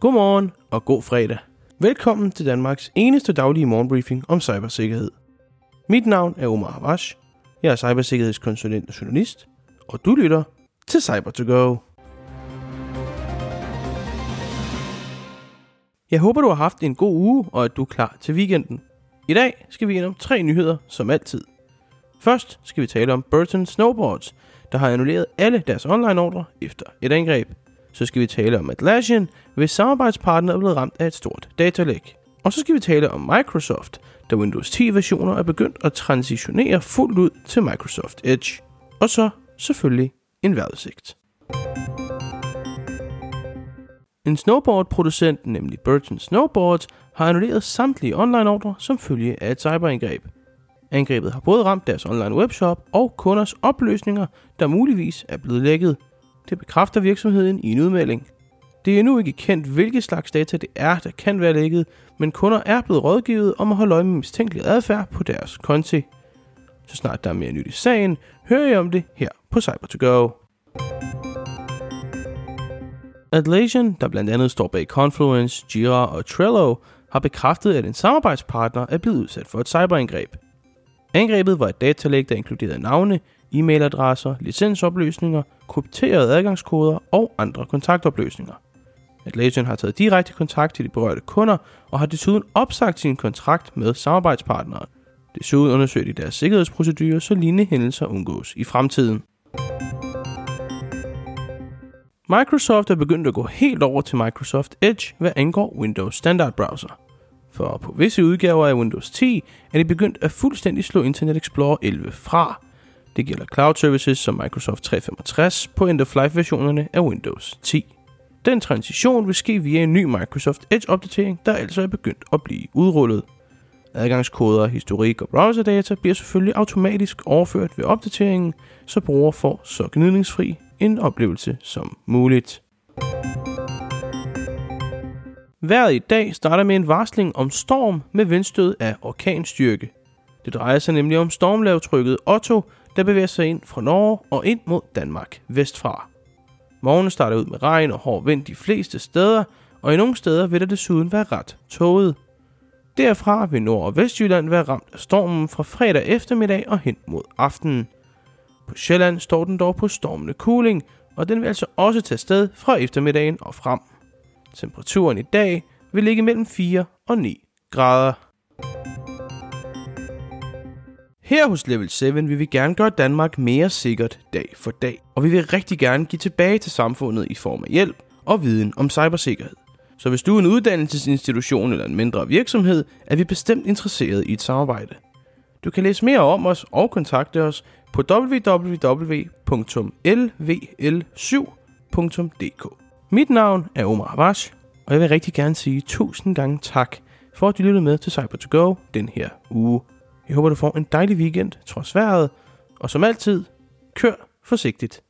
Godmorgen og god fredag. Velkommen til Danmarks eneste daglige morgenbriefing om cybersikkerhed. Mit navn er Omar Havash. Jeg er cybersikkerhedskonsulent og journalist, og du lytter til cyber to go Jeg håber, du har haft en god uge, og at du er klar til weekenden. I dag skal vi ind om tre nyheder, som altid. Først skal vi tale om Burton Snowboards, der har annulleret alle deres online-ordre efter et angreb. Så skal vi tale om Atlassian, hvis samarbejdspartner er blevet ramt af et stort datalæk. Og så skal vi tale om Microsoft, da Windows 10 versioner er begyndt at transitionere fuldt ud til Microsoft Edge. Og så selvfølgelig en vejrudsigt. En snowboardproducent, nemlig Burton Snowboards, har annulleret samtlige online-ordre som følge af et cyberangreb. Angrebet har både ramt deres online webshop og kunders opløsninger, der muligvis er blevet lækket. Det bekræfter virksomheden i en udmelding. Det er endnu ikke kendt, hvilke slags data det er, der kan være lækket, men kunder er blevet rådgivet om at holde øje med mistænkelig adfærd på deres konti. Så snart der er mere nyt i sagen, hører I om det her på Cyber2Go. Atlassian, der blandt andet står bag Confluence, Jira og Trello, har bekræftet, at en samarbejdspartner er blevet udsat for et cyberangreb. Angrebet var et datalæg, der inkluderede navne, e-mailadresser, licensopløsninger, krypterede adgangskoder og andre kontaktopløsninger. Atlassian har taget direkte kontakt til de berørte kunder og har desuden opsagt sin kontrakt med samarbejdspartneren. Desuden undersøger de deres sikkerhedsprocedurer, så lignende hændelser undgås i fremtiden. Microsoft er begyndt at gå helt over til Microsoft Edge, hvad angår Windows Standard Browser. For på visse udgaver af Windows 10 er de begyndt at fuldstændig slå Internet Explorer 11 fra. Det gælder cloud services som Microsoft 365 på end-of-life-versionerne af Windows 10. Den transition vil ske via en ny Microsoft Edge-opdatering, der altså er begyndt at blive udrullet. Adgangskoder, historik og browserdata bliver selvfølgelig automatisk overført ved opdateringen, så brugere får så gnidningsfri en oplevelse som muligt. Vejret i dag starter med en varsling om storm med vindstød af orkanstyrke. Det drejer sig nemlig om stormlavtrykket Otto, der bevæger sig ind fra Norge og ind mod Danmark vestfra. Morgen starter ud med regn og hård vind de fleste steder, og i nogle steder vil der desuden være ret tåget. Derfra vil Nord- og Vestjylland være ramt af stormen fra fredag eftermiddag og hen mod aftenen. På Sjælland står den dog på stormende kuling, og den vil altså også tage sted fra eftermiddagen og frem. Temperaturen i dag vil ligge mellem 4 og 9 grader. Her hos Level 7 vil vi gerne gøre Danmark mere sikkert dag for dag, og vi vil rigtig gerne give tilbage til samfundet i form af hjælp og viden om cybersikkerhed. Så hvis du er en uddannelsesinstitution eller en mindre virksomhed, er vi bestemt interesseret i et samarbejde. Du kan læse mere om os og kontakte os på www.lvl7.dk. Mit navn er Omar Avash, og jeg vil rigtig gerne sige tusind gange tak for at du lyttede med til cyber to go den her uge. Jeg håber, du får en dejlig weekend trods vejret, og som altid, kør forsigtigt.